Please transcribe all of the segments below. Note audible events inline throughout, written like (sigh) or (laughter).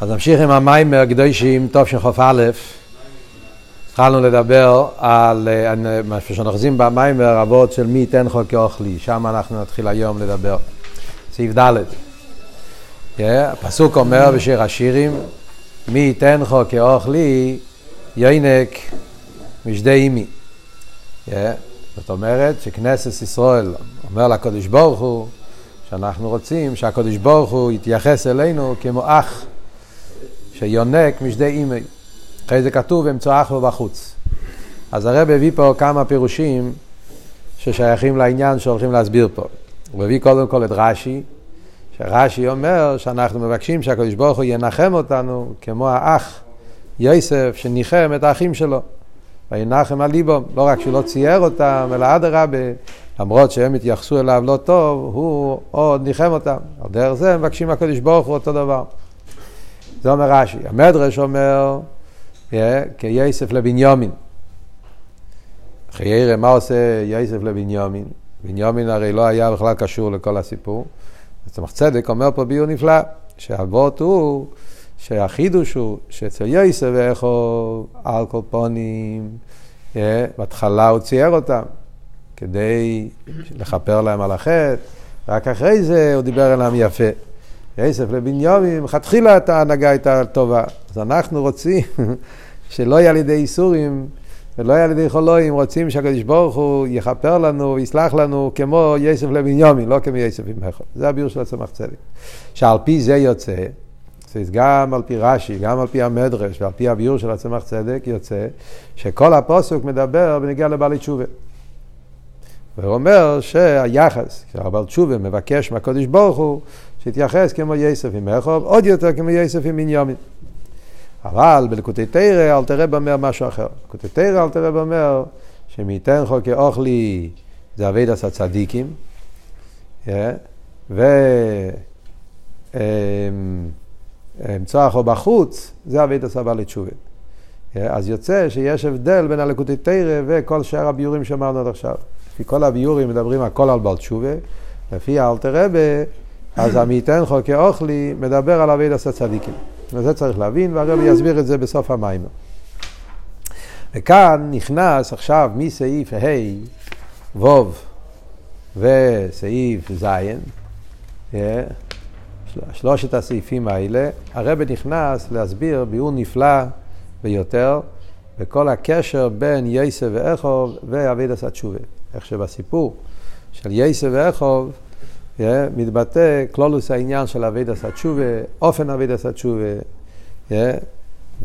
אז נמשיך עם המיימר קדושים, טוב של חוף א', התחלנו לדבר על מה שאנחנו אוחזים במיימר אבות של מי ייתן חוק כאוכלי, שם אנחנו נתחיל היום לדבר. סעיף ד', הפסוק אומר בשיר השירים, מי ייתן חוק כאוכלי יינק משדה אימי. זאת אומרת שכנסת ישראל אומר לקדוש ברוך הוא שאנחנו רוצים שהקדוש ברוך הוא יתייחס אלינו כמו אח שיונק משדה אימי. אחרי זה כתוב לו בחוץ. אז הרב הביא פה כמה פירושים ששייכים לעניין שהולכים להסביר פה. הוא הביא קודם כל את רש"י, שרש"י אומר שאנחנו מבקשים שהקדוש ברוך הוא ינחם אותנו כמו האח יוסף שניחם את האחים שלו. וינחם על ליבו, לא רק שהוא לא צייר אותם, אלא אדרבה, למרות שהם התייחסו אליו לא טוב, הוא עוד ניחם אותם. על דרך זה מבקשים מהקדוש ברוך הוא אותו דבר. זה אומר רש"י. המדרש אומר, כיסף לבניומין. אחרי מה עושה יסף לבניומין? בניומין הרי לא היה בכלל קשור לכל הסיפור. צמח צדק אומר פה ביור נפלא, שהאבות הוא, שהחידוש הוא, שאצל יסף ואיכו על כל פונים, בהתחלה הוא צייר אותם, כדי לכפר להם על החטא, רק אחרי זה הוא דיבר אליהם יפה. כסף לבניומין, מלכתחילה ההנהגה הייתה טובה. אז אנחנו רוצים (laughs) שלא יהיה על ידי איסורים ולא יהיה על ידי חולואים, רוצים שהקדוש ברוך הוא יכפר לנו ויסלח לנו כמו יסף לבניומין, לא כמו יסף איכות. זה הביור של הצמח צדק. שעל פי זה יוצא, גם על פי רש"י, גם על פי המדרש ועל פי הביור של הצמח צדק יוצא שכל הפוסק מדבר בנגיע לבעלי תשובה. והוא אומר שהיחס, כשהבעל תשובה מבקש מהקדוש ברוך הוא שהתייחס כמו יסף עם איכוב, עוד יותר כמו יסף עם בנימין. אבל בלקוטי תרא אל תראה אומר משהו אחר. בלקוטי תרא אל תראה אומר שמייתן חוק כאוכלי זה אבי דס הצדיקים, ואמצוע חו בחוץ זה אבי דס הבא לתשובה. אז יוצא שיש הבדל בין הלקוטי תרא וכל שאר הביורים שאמרנו עד עכשיו. לפי כל הביורים מדברים הכל על בעל תשובה, לפי אלתר רבה אז המייתן חוקי אוכלי מדבר על אבידס הצדיקים. וזה צריך להבין, והרבי יסביר את זה בסוף המים. וכאן נכנס עכשיו מסעיף ה' ו' וסעיף ז', שלושת הסעיפים האלה, הרבי נכנס להסביר ביאור נפלא ביותר בכל הקשר בין יסף ואחוב ואבידס התשובה. איך שבסיפור של יסף ואחוב yeah, מתבטא כלולוס העניין של אבידס התשובה, אופן אבידס התשובה, yeah,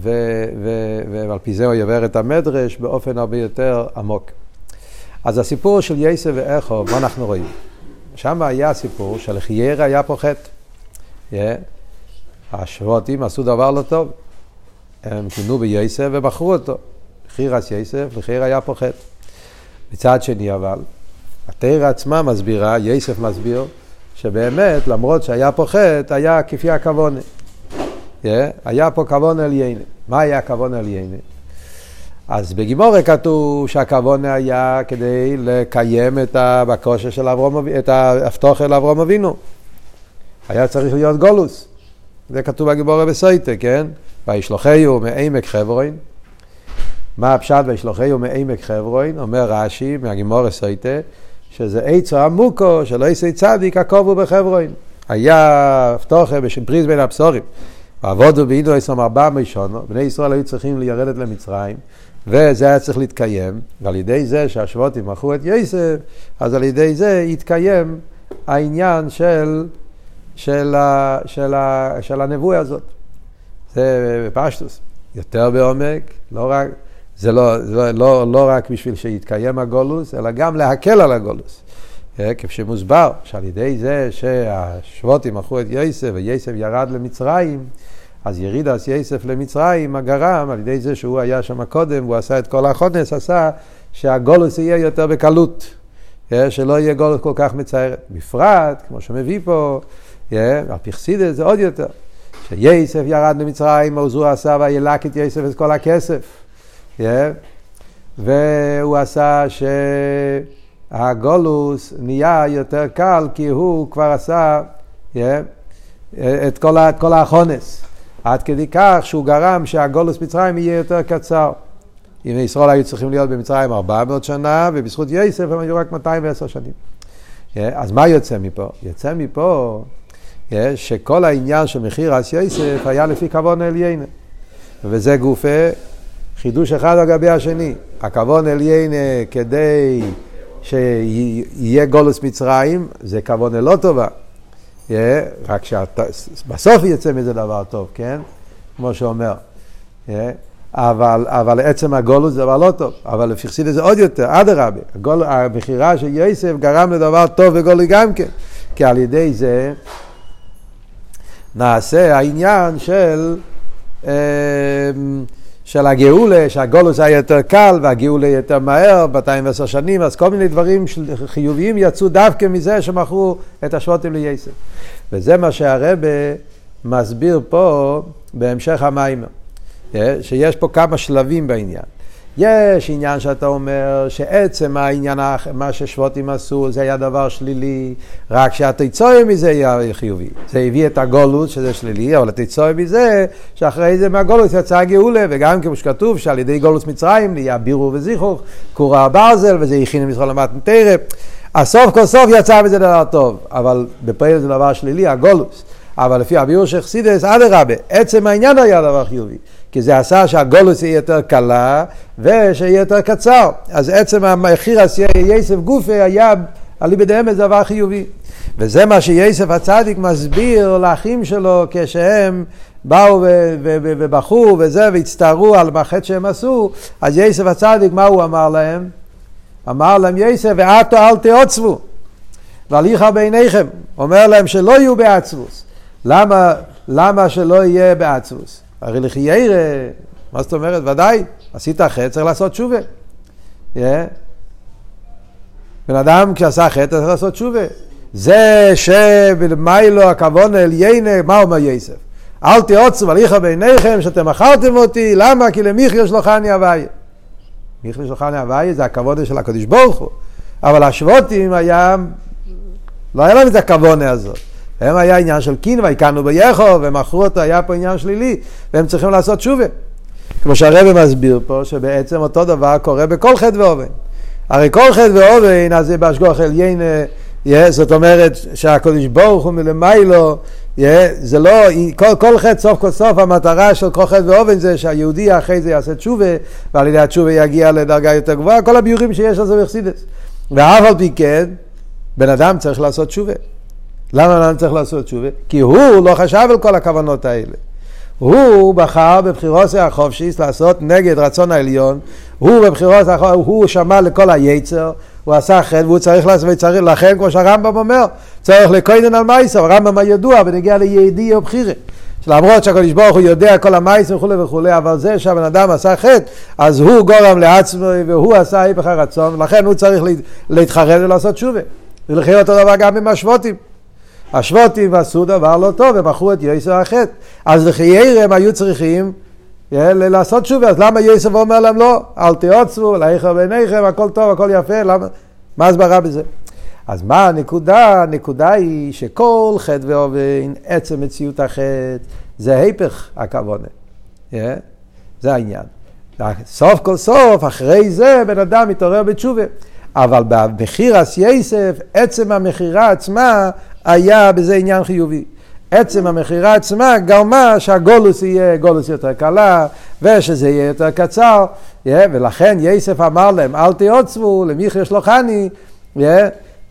ועל פי זה הוא יעבר את המדרש באופן הרבה יותר עמוק. אז הסיפור של יסף ואיכו, מה אנחנו רואים? שם היה סיפור של חיירה היה חטא. Yeah. השבטים עשו דבר לא טוב. הם כינו ביסף ובחרו אותו. חירס יסף, לחיירה היה חטא. מצד שני אבל, התרא עצמה מסבירה, יסף מסביר, שבאמת, למרות שהיה פה חטא, היה כפי הכוונה. Yeah, היה פה כוון עליינה. מה היה כוון עליינה? אז בגימורי כתוב שהכוונה היה כדי לקיים את הבקושה של אברום, את ההבטוחה לאברום אבינו. היה צריך להיות גולוס. זה כתוב בגימורי בסויטה, כן? וישלוחהו מעמק חברוין. מה הפשט וישלוחהו מעמק חברוין? אומר רש"י מהגימורי סויטה. שזה עצו עמוקו שלא יעשה צדיק הקובו בחברון. היה פתוחה פריז בין הבשורים. ועבודו ואידו עשם ארבע מישונו, בני ישראל היו צריכים לרדת למצרים, וזה היה צריך להתקיים, ועל ידי זה שהשבותים מכרו את יוסף, אז על ידי זה התקיים העניין של, של, ה, של, ה, של הנבואה הזאת. זה בפשטוס. יותר בעומק, לא רק... זה לא, לא, לא, לא רק בשביל שיתקיים הגולוס, אלא גם להקל על הגולוס. אה, כפי שמוסבר, שעל ידי זה שהשבותים מכרו את יוסף ויוסף ירד למצרים, אז ירידס יוסף למצרים הגרם, על ידי זה שהוא היה שם קודם, הוא עשה את כל החודש, עשה שהגולוס יהיה יותר בקלות, אה, שלא יהיה גולוס כל כך מצערת. בפרט, כמו שמביא פה, אה, על פרסידס זה עוד יותר, שיוסף ירד למצרים, אז הוא עשה וילק את יוסף את כל הכסף. Yeah. והוא עשה שהגולוס נהיה יותר קל כי הוא כבר עשה yeah, את כל, כל החונס. עד כדי כך שהוא גרם שהגולוס מצרים יהיה יותר קצר. אם ישראל היו צריכים להיות במצרים 400 שנה, ובזכות יסף הם היו רק 210 שנים. אז מה יוצא מפה? יוצא מפה שכל העניין של מחיר אס יסף היה לפי כבון עליינה. וזה גופה חידוש אחד על גבי השני. הכבון עליינה כדי שיהיה גולוס מצרים, זה כבון לא טובה. רק שבסוף יצא מזה דבר טוב, כן? כמו שאומר. אבל, אבל עצם הגולוס זה דבר לא טוב, אבל לפי חסידס זה עוד יותר, אדרבה, המכירה של יוסף גרם לדבר טוב וגולי גם כן, כי על ידי זה נעשה העניין של, אמ, של הגאולה, שהגולוס היה יותר קל והגאולה יותר מהר, 210 שנים, אז כל מיני דברים חיוביים יצאו דווקא מזה שמכרו את השבוטים ליוסף. וזה מה שהרבה מסביר פה בהמשך המיימר. שיש פה כמה שלבים בעניין. יש עניין שאתה אומר שעצם העניין, מה ששבוטים עשו, זה היה דבר שלילי, רק שהתיצואה מזה היה חיובי. זה הביא את הגולוס, שזה שלילי, אבל התיצואה מזה, שאחרי זה מהגולוס יצא הגאולה, וגם כמו שכתוב, שעל ידי גולוס מצרים נהיה בירו וזיכוך, קורה הברזל, וזה הכין למשחק למטן תרא. הסוף כל סוף יצא מזה דבר טוב, אבל בפועל זה דבר שלילי, הגולוס. אבל לפי הביאור של חסידס, אדרבה, עצם העניין היה דבר חיובי. כי זה עשה שהגולוס יהיה יותר קלה ושיהיה יותר קצר. אז עצם המחיר יסף גופי היה ידי אמץ דבר חיובי. וזה מה שיסף הצדיק מסביר לאחים שלו כשהם באו ובכו וזה והצטערו על החטא שהם עשו, אז יסף הצדיק מה הוא אמר להם? אמר להם יסף ועטו אל תעוצבו והליכה בעיניכם, אומר להם שלא יהיו בעצבוס. למה, למה שלא יהיה בעצבוס? הרי לחיירה, מה זאת אומרת? ודאי, עשית חטא, צריך לעשות תשובה. Yeah. בן אדם כשעשה חטא צריך לעשות תשובה. זה שבמיילו הכוון אל יינה, מה אומר יסף? אל תעוצו וליכה בעיניכם שאתם מכרתם אותי, למה? כי למיכי שלוחני הוויה. מיכי שלוחני הוויה זה הכבוד של הקדוש ברוך הוא. אבל השבותים היה, לא היה להם את הכוונה הזאת. הם היה עניין של קין, ויקנו ביכו, והם מכרו אותו, היה פה עניין שלילי, והם צריכים לעשות תשובה. כמו שהרבא מסביר פה, שבעצם אותו דבר קורה בכל חטא ואובן. הרי כל חטא ואובן, אז זה בהשגוח עליין, זאת אומרת שהקדוש ברוך הוא מלמיילו, זה לא, כל, כל חטא סוף כל סוף המטרה של כל חטא ואובן זה שהיהודי אחרי זה יעשה תשובה, ועל ידי התשובה יגיע לדרגה יותר גבוהה, כל הביורים שיש על זה בחסידס. ואף על פי כן, בן אדם צריך לעשות תשובה. למה אני צריך לעשות תשובה? כי הוא לא חשב על כל הכוונות האלה. הוא בחר בבחירות החופשיס לעשות נגד רצון העליון, הוא בבחירות החופשיס, הוא שמע לכל היצר, הוא עשה חטא והוא צריך לעשות, וצריך, לכן כמו שהרמב"ם אומר, צריך לקוינן על מייסר, הרמב"ם הידוע ונגיע ליהודי או בחירה. למרות שהקדוש ברוך הוא יודע כל המייסר וכולי וכולי, אבל זה שהבן אדם עשה חטא, אז הוא גורם לעצמו והוא עשה היפך הרצון, ולכן הוא צריך להתחרט ולעשות תשובה. ולכן אותו דבר גם עם השבותים. השבותים עשו דבר לא טוב, הם מכרו את יסר החטא. אז לחיירה הם היו צריכים לעשות שובה, אז למה יסר אומר להם לא? אל תעוצבו, לאיכר בעיניכם, הכל טוב, הכל יפה, למה? מה הסברה בזה? אז מה הנקודה? הנקודה היא שכל חטא ואובן, עצם מציאות החטא, זה היפך הכוונה. Yeah? זה העניין. סוף כל סוף, אחרי זה בן אדם מתעורר בתשובה. אבל במחיר אסייסף, עצם המכירה עצמה, היה בזה עניין חיובי. עצם המכירה עצמה גרמה שהגולוס יהיה גולוס יותר קלה ושזה יהיה יותר קצר yeah, ולכן יסף אמר להם אל תעוצבו למיכר שלוחני yeah,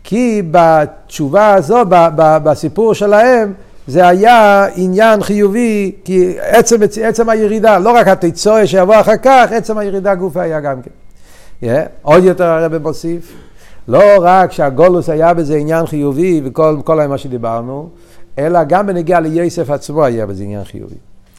כי בתשובה הזו, ב, ב, בסיפור שלהם זה היה עניין חיובי כי עצם, עצם הירידה, לא רק התיצואה שיבוא אחר כך, עצם הירידה גופה היה גם כן. Yeah, עוד יותר הרב מוסיף לא רק שהגולוס היה בזה עניין חיובי וכל מה שדיברנו, אלא גם בנגיע ליוסף עצמו היה בזה עניין חיובי.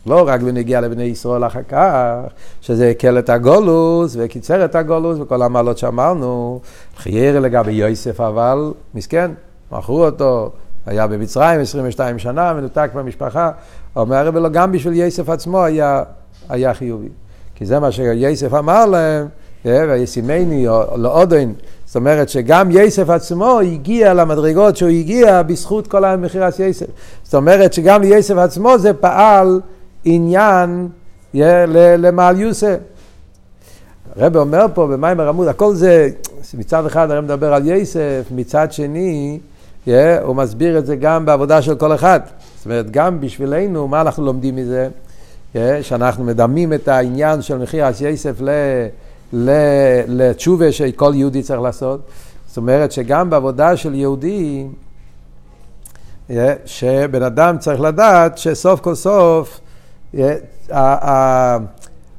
לא רק בנגיע לבני ישראל אחר כך, שזה הקל את הגולוס וקיצר את הגולוס וכל המעלות שאמרנו, חיירה לגבי יוסף אבל, מסכן, מכרו אותו, היה במצרים 22 שנה, מנותק מהמשפחה, אומר הרב גם בשביל יוסף עצמו היה, היה חיובי. כי זה מה שיוסף אמר להם, וישימני לאודן, זאת אומרת שגם יסף עצמו הגיע למדרגות שהוא הגיע בזכות כל המכירת יסף. זאת אומרת שגם ליסף עצמו זה פעל עניין למעל יוסף. הרב אומר פה במיימר עמוד, הכל זה, מצד אחד הרב מדבר על יסף, מצד שני, yeah, הוא מסביר את זה גם בעבודה של כל אחד. זאת אומרת, גם בשבילנו, מה אנחנו לומדים מזה? Yeah, שאנחנו מדמים את העניין של מחיר אס יסף לתשובה שכל יהודי צריך לעשות. זאת אומרת שגם בעבודה של יהודי, yeah, שבן אדם צריך לדעת שסוף כל סוף, yeah,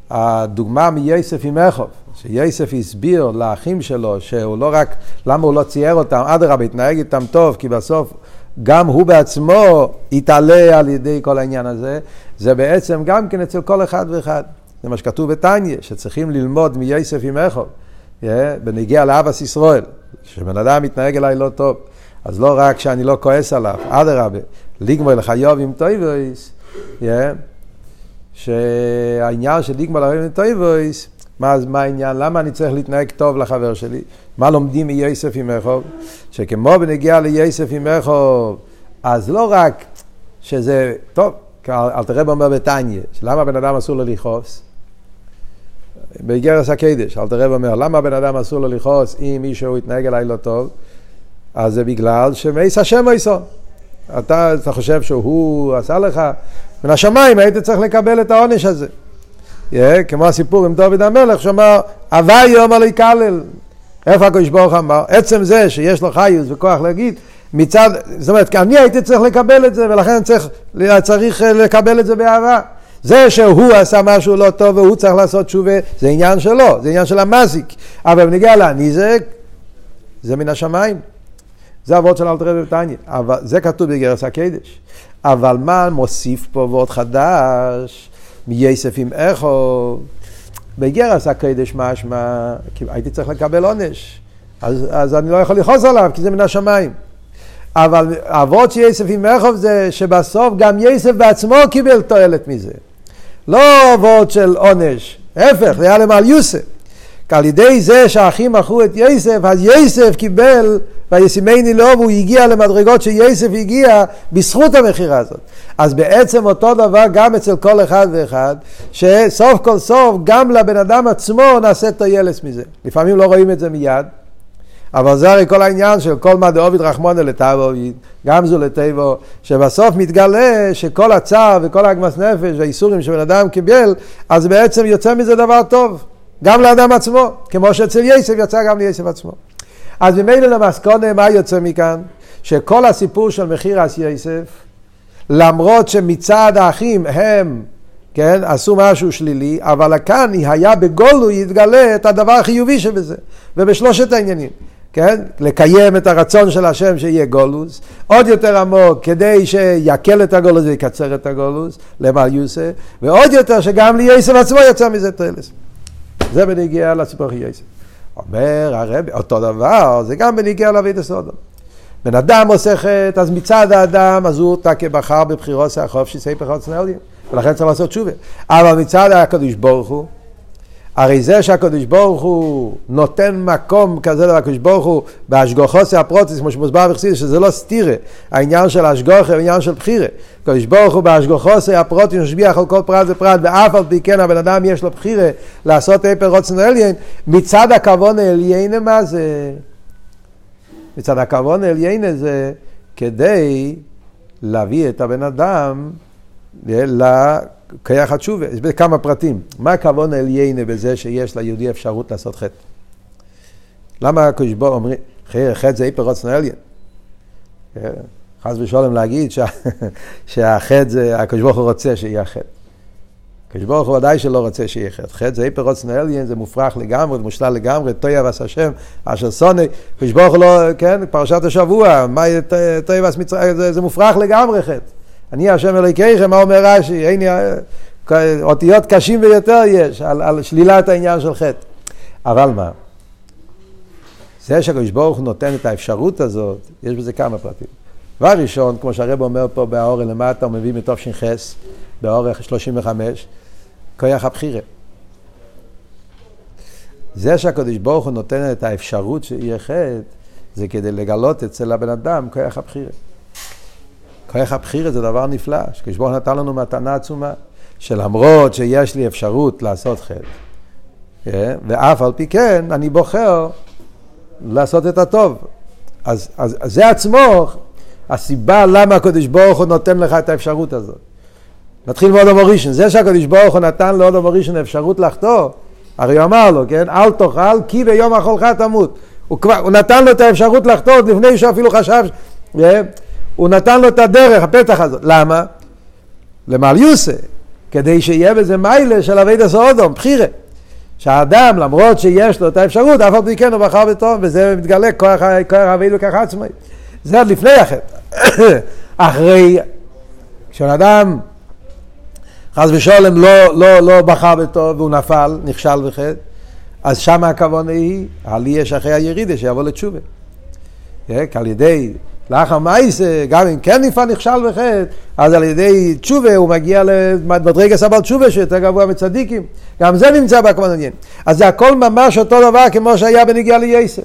הדוגמה מייסף עם איכוב, שייסף הסביר לאחים שלו שהוא לא רק, למה הוא לא צייר אותם, אדרבה, התנהג איתם טוב, כי בסוף גם הוא בעצמו יתעלה על ידי כל העניין הזה, זה בעצם גם כן אצל כל אחד ואחד. זה מה שכתוב בתניא, שצריכים ללמוד מייסף עם איכוב, בנוגע לאהבת ישראל, שבן אדם מתנהג אליי לא טוב, אז לא רק שאני לא כועס עליו, אדרבה, לגמול לחייבים טובות, שהעניין של לגמול לחייבים טובות, מה, מה העניין? למה אני צריך להתנהג טוב לחבר שלי? מה לומדים מיוסף עם אחיו? שכמו בנוגע ליוסף עם אחיו, אז לא רק שזה, טוב, אלטר רבי אומר בתניא, למה בן אדם אסור לו לכעוס? באיגרס הקדש, אל תראה אומר, למה בן אדם אסור לו לכעוס אם מישהו יתנהג אליי לא טוב? אז זה בגלל שמייס השם מייסו. אתה, אתה חושב שהוא עשה לך, מן השמיים היית צריך לקבל את העונש הזה. Yeah, כמו הסיפור עם דוד המלך שאמר, הווי יום עלי כלל. איפה הקדוש ברוך אמר? עצם זה שיש לו חיוס וכוח להגיד, מצד, זאת אומרת, אני הייתי צריך לקבל את זה, ולכן צריך, צריך לקבל את זה באהבה. זה שהוא עשה משהו לא טוב והוא צריך לעשות תשובה, זה עניין שלו, זה עניין של המזיק. אבל בניגיע לנזק, זה מן השמיים. זה אבות של אלתר רבי בתניא. אבל זה כתוב בגרס הקדש. אבל מה מוסיף פה ועוד חדש? מייסף עם איכו, בגרס הקדש משמע, הייתי צריך לקבל עונש, אז, אז אני לא יכול לכעוס עליו, כי זה מן השמיים. אבל אבות של יסף עם איכו זה שבסוף גם יסף בעצמו קיבל תועלת מזה. לא אבות של עונש, ההפך, זה היה להם על יוסף. כי על ידי זה שהאחים מכרו את יסף, אז יסף קיבל, וישימני לו, והוא הגיע למדרגות שיסף הגיע בזכות המכירה הזאת. אז בעצם אותו דבר גם אצל כל אחד ואחד, שסוף כל סוף גם לבן אדם עצמו נעשה תוילס מזה. לפעמים לא רואים את זה מיד, אבל זה הרי כל העניין של כל מה דאוביד רחמונה לטבו, גם זו לטבו, שבסוף מתגלה שכל הצער וכל הגמס נפש והאיסורים שבן אדם קיבל, אז בעצם יוצא מזה דבר טוב. גם לאדם עצמו, כמו שאצל יסף יצא גם ליסף עצמו. אז ממילא למסקונה, מה יוצא מכאן? שכל הסיפור של מחיר אס יסף, למרות שמצד האחים הם, כן, עשו משהו שלילי, אבל כאן היה בגולו יתגלה את הדבר החיובי שבזה, ובשלושת העניינים. כן? לקיים את הרצון של השם שיהיה גולוס, עוד יותר עמוק כדי שיקל את הגולוס ויקצר את הגולוס, למעל יוסף, ועוד יותר שגם ליוסף עצמו יצא מזה תרלס. זה בניגיע לסיפור יוסף. אומר הרב, אותו דבר, זה גם בניגיע לאבית הסודום. בן אדם עושה חטא, אז מצד האדם, אז הוא תקה בחר בבחירות החוף שספר חוצנליה, ולכן צריך לעשות תשובה. אבל מצד הקדוש ברוך הוא, הרי זה שהקדוש ברוך הוא נותן מקום כזה לקדוש ברוך הוא בהשגוחו הפרוטיס, כמו שמוסבר בחסידס, שזה לא סתירה, העניין של השגוחה העניין של בחירה. הקדוש ברוך הוא בהשגוחו הפרוטיס משביח על כל פרט ופרט, ואף על פי כן הבן אדם יש לו בחירה לעשות איפר רוצן אליין, מצד הכבון העליין מה זה? מצד הכבון העליין זה כדי להביא את הבן אדם כיח התשובה, יש בזה כמה פרטים. מה הכוון העליינה בזה שיש ליהודי אפשרות לעשות חטא? למה הקדוש ברוך אומרים, חטא זה איפר רוצנו עליין? חס ושלום להגיד (laughs) שהחטא זה, הקדוש ברוך הוא רוצה שיהיה חטא. הקדוש ברוך הוא ודאי שלא רוצה שיהיה חטא. חטא זה איפר רוצנו עליין, זה מופרך לגמרי, זה מושלל לגמרי, טויה ועש השם, אשר שונא, הקדוש ברוך הוא לא, כן, פרשת השבוע, מה טויה ועש מצרים, זה מופרך לגמרי חטא. אני השם אלוהיכיכם, מה אומר רש"י? אותיות קשים ביותר יש על, על שלילת העניין של חטא. אבל מה? זה שהקדוש ברוך הוא נותן את האפשרות הזאת, יש בזה כמה פרטים. דבר ראשון, כמו שהרב אומר פה באורן למטה, הוא מביא מתוך ש"ח, באורך 35, כוח הבחירה. זה שהקדוש ברוך הוא נותן את האפשרות שיהיה חטא, זה כדי לגלות אצל הבן אדם כוח הבחירה. כוח הבחירה זה דבר נפלא, שקדוש נתן לנו מתנה עצומה, שלמרות שיש לי אפשרות לעשות חטא, אה, ואף על פי כן אני בוחר לעשות את הטוב. אז, אז, אז זה עצמו הסיבה למה הקדוש ברוך הוא נותן לך את האפשרות הזאת. נתחיל מאודו מורישן, זה שהקדוש ברוך הוא נתן לאודו מורישן אפשרות לחטוא, הרי הוא אמר לו, כן, אל תאכל כי ביום אכולך תמות. הוא, כבר, הוא נתן לו את האפשרות לחטוא לפני שהוא אפילו חשב, אה, הוא נתן לו את הדרך, הפתח הזאת. למה? למעל יוסה, כדי שיהיה בזה מיילה של אבי דסאודום, בחירה. שהאדם, למרות שיש לו את האפשרות, אף על כן הוא בחר בטוב, וזה מתגלה כוח אבי וכך עצמי. זה עוד לפני החטא. (coughs) אחרי, כשאדם חס ושלום לא, לא, לא בחר בטוב והוא נפל, נכשל בחטא, אז שם הכוונה היא, על יש אחרי הירידה שיבוא לתשובה. כן? על ידי לאחר מייסה, גם אם כן נפעל נכשל בחטא, אז על ידי תשובה הוא מגיע למדרגה סבל תשובה שיותר גבוה מצדיקים. גם זה נמצא בהקמת עניין. אז זה הכל ממש אותו דבר כמו שהיה בנגיעה לייסף.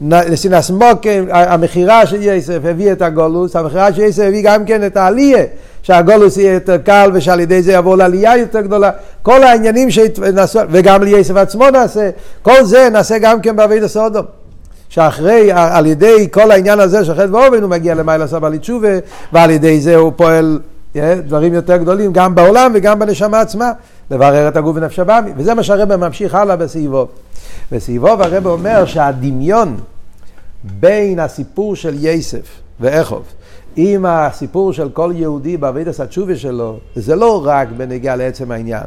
נסינס מוקם, המכירה של יסף הביא את הגולוס, המכירה של יסף הביא גם כן את העלייה, שהגולוס יהיה יותר קל ושעל ידי זה יבוא לעלייה יותר גדולה. כל העניינים שנעשו, וגם ליסף עצמו נעשה, כל זה נעשה גם כן בעביד הסודום. שאחרי, על ידי כל העניין הזה של חטא ואובן הוא מגיע למעלה סבא לתשובה, ועל ידי זה הוא פועל דברים יותר גדולים גם בעולם וגם בנשמה עצמה, לברר את הגוף ונפש הבאמי. וזה מה שהרבא ממשיך הלאה בסעיבו. בסעיבו הרבא אומר שהדמיון בין הסיפור של יסף ואיכוב עם הסיפור של כל יהודי בעבידת התשובה שלו, זה לא רק בנגיעה לעצם העניין,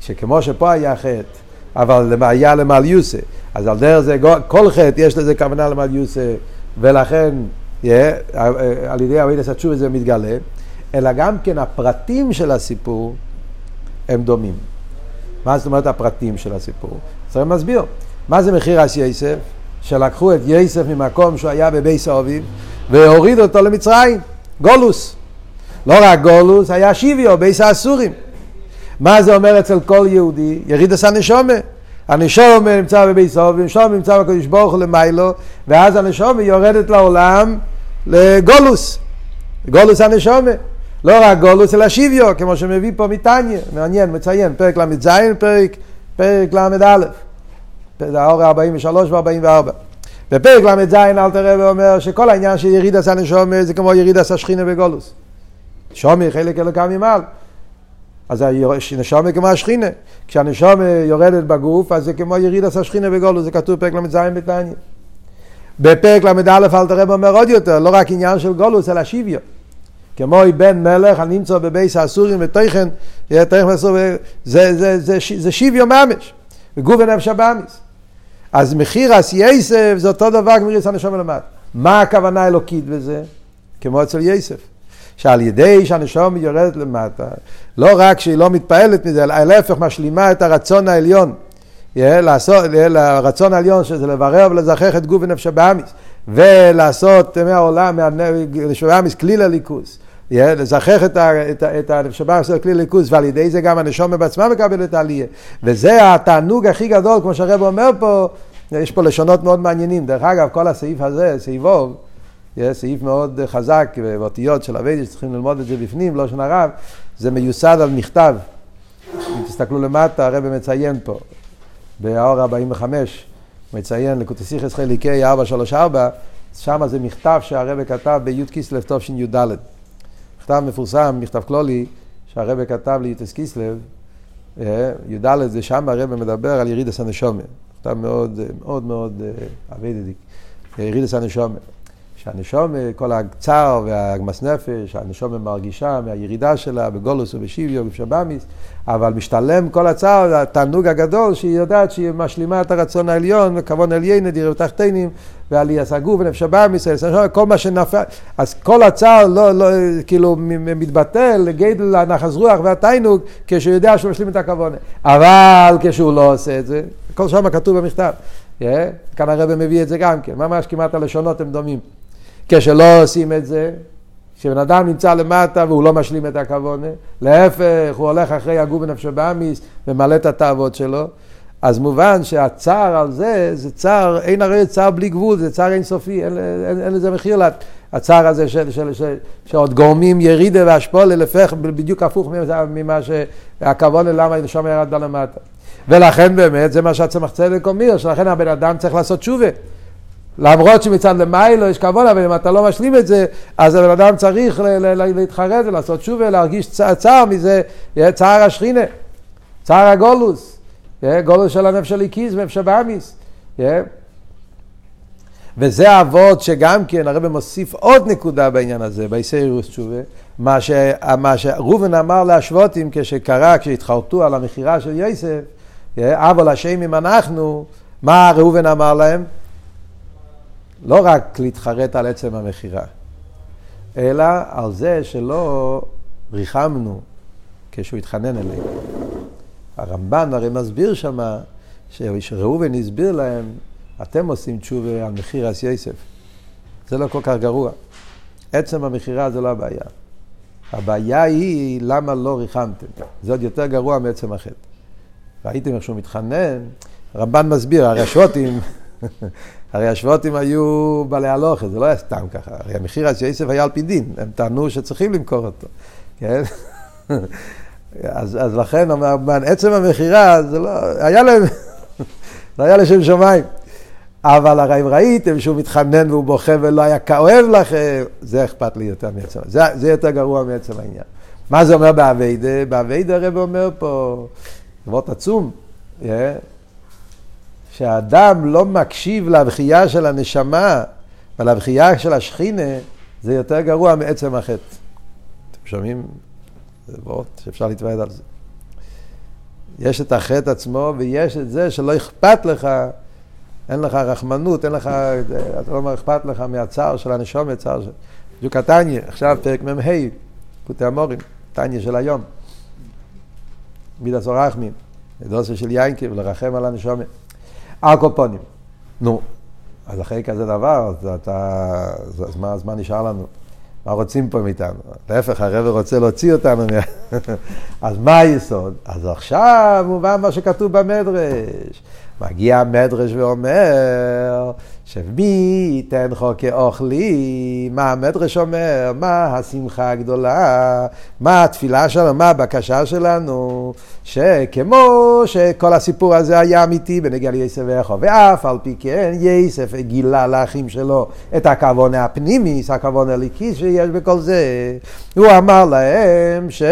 שכמו שפה היה חטא, אבל היה למעל יוסה, אז על דרך זה, כל חטא יש לזה כוונה למעל יוסה, ולכן yeah, על ידי עבידת התשובה זה מתגלה, אלא גם כן הפרטים של הסיפור הם דומים. מה זאת אומרת הפרטים של הסיפור? צריך להסביר. מה זה מחיר אס יסף? שלקחו את יסף ממקום שהוא היה בבייס האביב והורידו אותו למצרים, גולוס. לא רק גולוס, היה שיביו, בייס האסורים. מה זה אומר אצל כל יהודי? יריד עשה נשומה. הנשומה נמצא האביב, הנשומה נמצא בקדוש ברוך הוא למיילו, ואז הנשומה יורדת לעולם לגולוס. גולוס הנשומה. לא רק גולוס אלא שיביו, כמו שמביא פה מתניא, מעניין, מציין, פרק ל"ז, פרק, פרק ל"א. האור 43 ו-44. בפרק ל"ז אל תראה ואומר שכל העניין של יריד עשה נשומר זה כמו יריד עשה שכינה בגולוס. שומר חלק אלוקם ממעל. אז הנשומר כמו השכינה. כשהנשומר יורדת בגוף אז זה כמו יריד עשה שכינה בגולוס, זה כתוב בפרק ל"ז בתניא. בפרק ל"א אל תראה ואומר עוד יותר, לא רק עניין של גולוס אלא שיביו. כמו בן מלך הנמצא בבייס האסורים ותכן, זה, שיביו ממש, וגוף ונפש הבאמיס. אז מחיר אס זה אותו דבר כמו יסע נשום ולמד. מה הכוונה האלוקית בזה? כמו אצל יסף. שעל ידי שהנשום יורדת למטה, לא רק שהיא לא מתפעלת מזה, אלא להפך משלימה את הרצון העליון. לעשות, הרצון העליון שזה לברר ולזכח את גוף ונפש הבאמיס, ולעשות מהעולם, מהנפש הבאמיס, כליל הליכוס. לזכח את הנשמה של כלי ליכוז, ועל ידי זה גם הנשומה בעצמה מקבלת עלייה. וזה התענוג הכי גדול, כמו שהרב אומר פה, יש פה לשונות מאוד מעניינים. דרך אגב, כל הסעיף הזה, סעיף אוב, סעיף מאוד חזק, ואותיות של אביידי שצריכים ללמוד את זה בפנים, לא שנה רב, זה מיוסד על מכתב. אם תסתכלו למטה, הרב מציין פה, באור 45, מציין לקוטסיכס חליקי 434, שם זה מכתב שהרב כתב בי"ד כסלו תשי"ד. מכתב מפורסם, מכתב כלולי, שהרבא כתב ליוטס קיסלב, אה, י"ד זה שם הרבא מדבר על ירידס הנשומה. מכתב מאוד מאוד מאוד אביידדיק. אה, ירידס הנשומה. שהנשומה, כל הצער והגמס נפש, הנשומה מרגישה מהירידה שלה בגולוס ובשיביו ובשבאמיס, אבל משתלם כל הצער, התענוג הגדול, שהיא יודעת שהיא משלימה את הרצון העליון, וכבון עליינה, דירה תחתינים, ועלייה סגור ונפש הבאמיס, כל מה שנפל, אז כל הצער לא, לא, כאילו מתבטל לגדל הנחז רוח והתיינוג, כשהוא יודע שהוא משלים את הכבון. אבל כשהוא לא עושה את זה, כל שם כתוב במכתב. Yeah, כאן הרב מביא את זה גם כן, ממש כמעט הלשונות הם דומים. כשלא עושים את זה, כשבן אדם נמצא למטה והוא לא משלים את הכוונה, להפך, הוא הולך אחרי הגוף בנפשו באמיס ומלא את התאוות שלו, אז מובן שהצער על זה, זה צער, אין הרי צער בלי גבול, זה צער אינסופי, אין, אין, אין לזה מחיר. לה, הצער הזה של, של, של, שעוד גורמים ירידה והשפולה לפך בדיוק הפוך ממה שהכוונה למה נשום ירד למטה. ולכן באמת זה מה שהצמח צדק אומר, שלכן הבן אדם צריך לעשות תשובה. למרות שמצד למיילו יש כבוד, אבל אם אתה לא משלים את זה, אז הבן אדם צריך להתחרט ולעשות תשובה, להרגיש צער מזה, צער השכינה, צער הגולוס, גולוס של הנפש של איקיס ונפש הבאמיס. וזה אבות שגם כן הרב מוסיף עוד נקודה בעניין הזה, באיסאירוס תשובה, מה, ש, מה שראובן אמר להשוותים כשקרה, כשהתחרטו על המכירה של יוסף, אבל אם אנחנו, מה ראובן אמר להם? לא רק להתחרט על עצם המכירה, אלא על זה שלא ריחמנו כשהוא התחנן אלינו. הרמב"ן הרי מסביר שמה, שראובן הסביר להם, אתם עושים תשובה על מחיר אס יסף. זה לא כל כך גרוע. עצם המכירה זה לא הבעיה. הבעיה היא למה לא ריחמתם. זה עוד יותר גרוע מעצם החטא. ראיתם איך שהוא מתחנן, רמב"ן מסביר, הרי השוותים, (laughs) הרי השבוטים היו בעלי הלוכה, זה לא היה סתם ככה. הרי המחיר הזה יוסף היה על פי דין, הם טענו שצריכים למכור אותו, כן? (laughs) אז, אז לכן, עצם המכירה, זה לא, היה להם, (laughs) לא היה לשם שמיים. אבל הרי אם ראיתם שהוא מתחנן והוא בוכה ולא היה כאוהב לכם, זה אכפת לי יותר מעצם, זה, זה יותר גרוע מעצם העניין. מה זה אומר באביידה? באביידה הרב אומר פה, דבר עצום, yeah, שהאדם לא מקשיב לבחייה של הנשמה ולבחייה של השכינה, זה יותר גרוע מעצם החטא. אתם שומעים? זה ועוד שאפשר להתוועד על זה. יש את החטא עצמו ויש את זה שלא אכפת לך, אין לך רחמנות, אין לך, אתה לא אכפת לך מהצער של הנשום, מהצער של... בדיוק התניא, עכשיו פרק מ"ה, פוטי המורים, תניא של היום. מידס אורחמין, דוסה של יינקי ולרחם על הנשומת. על כל פונים. נו, אז אחרי כזה דבר, אז, אתה, אז מה, אז מה נשאר לנו? מה רוצים פה מאיתנו? להפך, הרב רוצה להוציא אותנו. (laughs) אז מה היסוד? אז עכשיו מובן מה שכתוב במדרש. מגיע המדרש ואומר, שמי ייתן חוקי אוכלי, מה המדרש אומר, מה השמחה הגדולה, מה התפילה שלנו, מה הבקשה שלנו, שכמו שכל הסיפור הזה היה אמיתי בנגיע ליסף ואיכו, ואף על פי כן יסף גילה לאחים שלו את הכוון הפנימי, הכוון הליקיס שיש בכל זה, הוא אמר להם ש...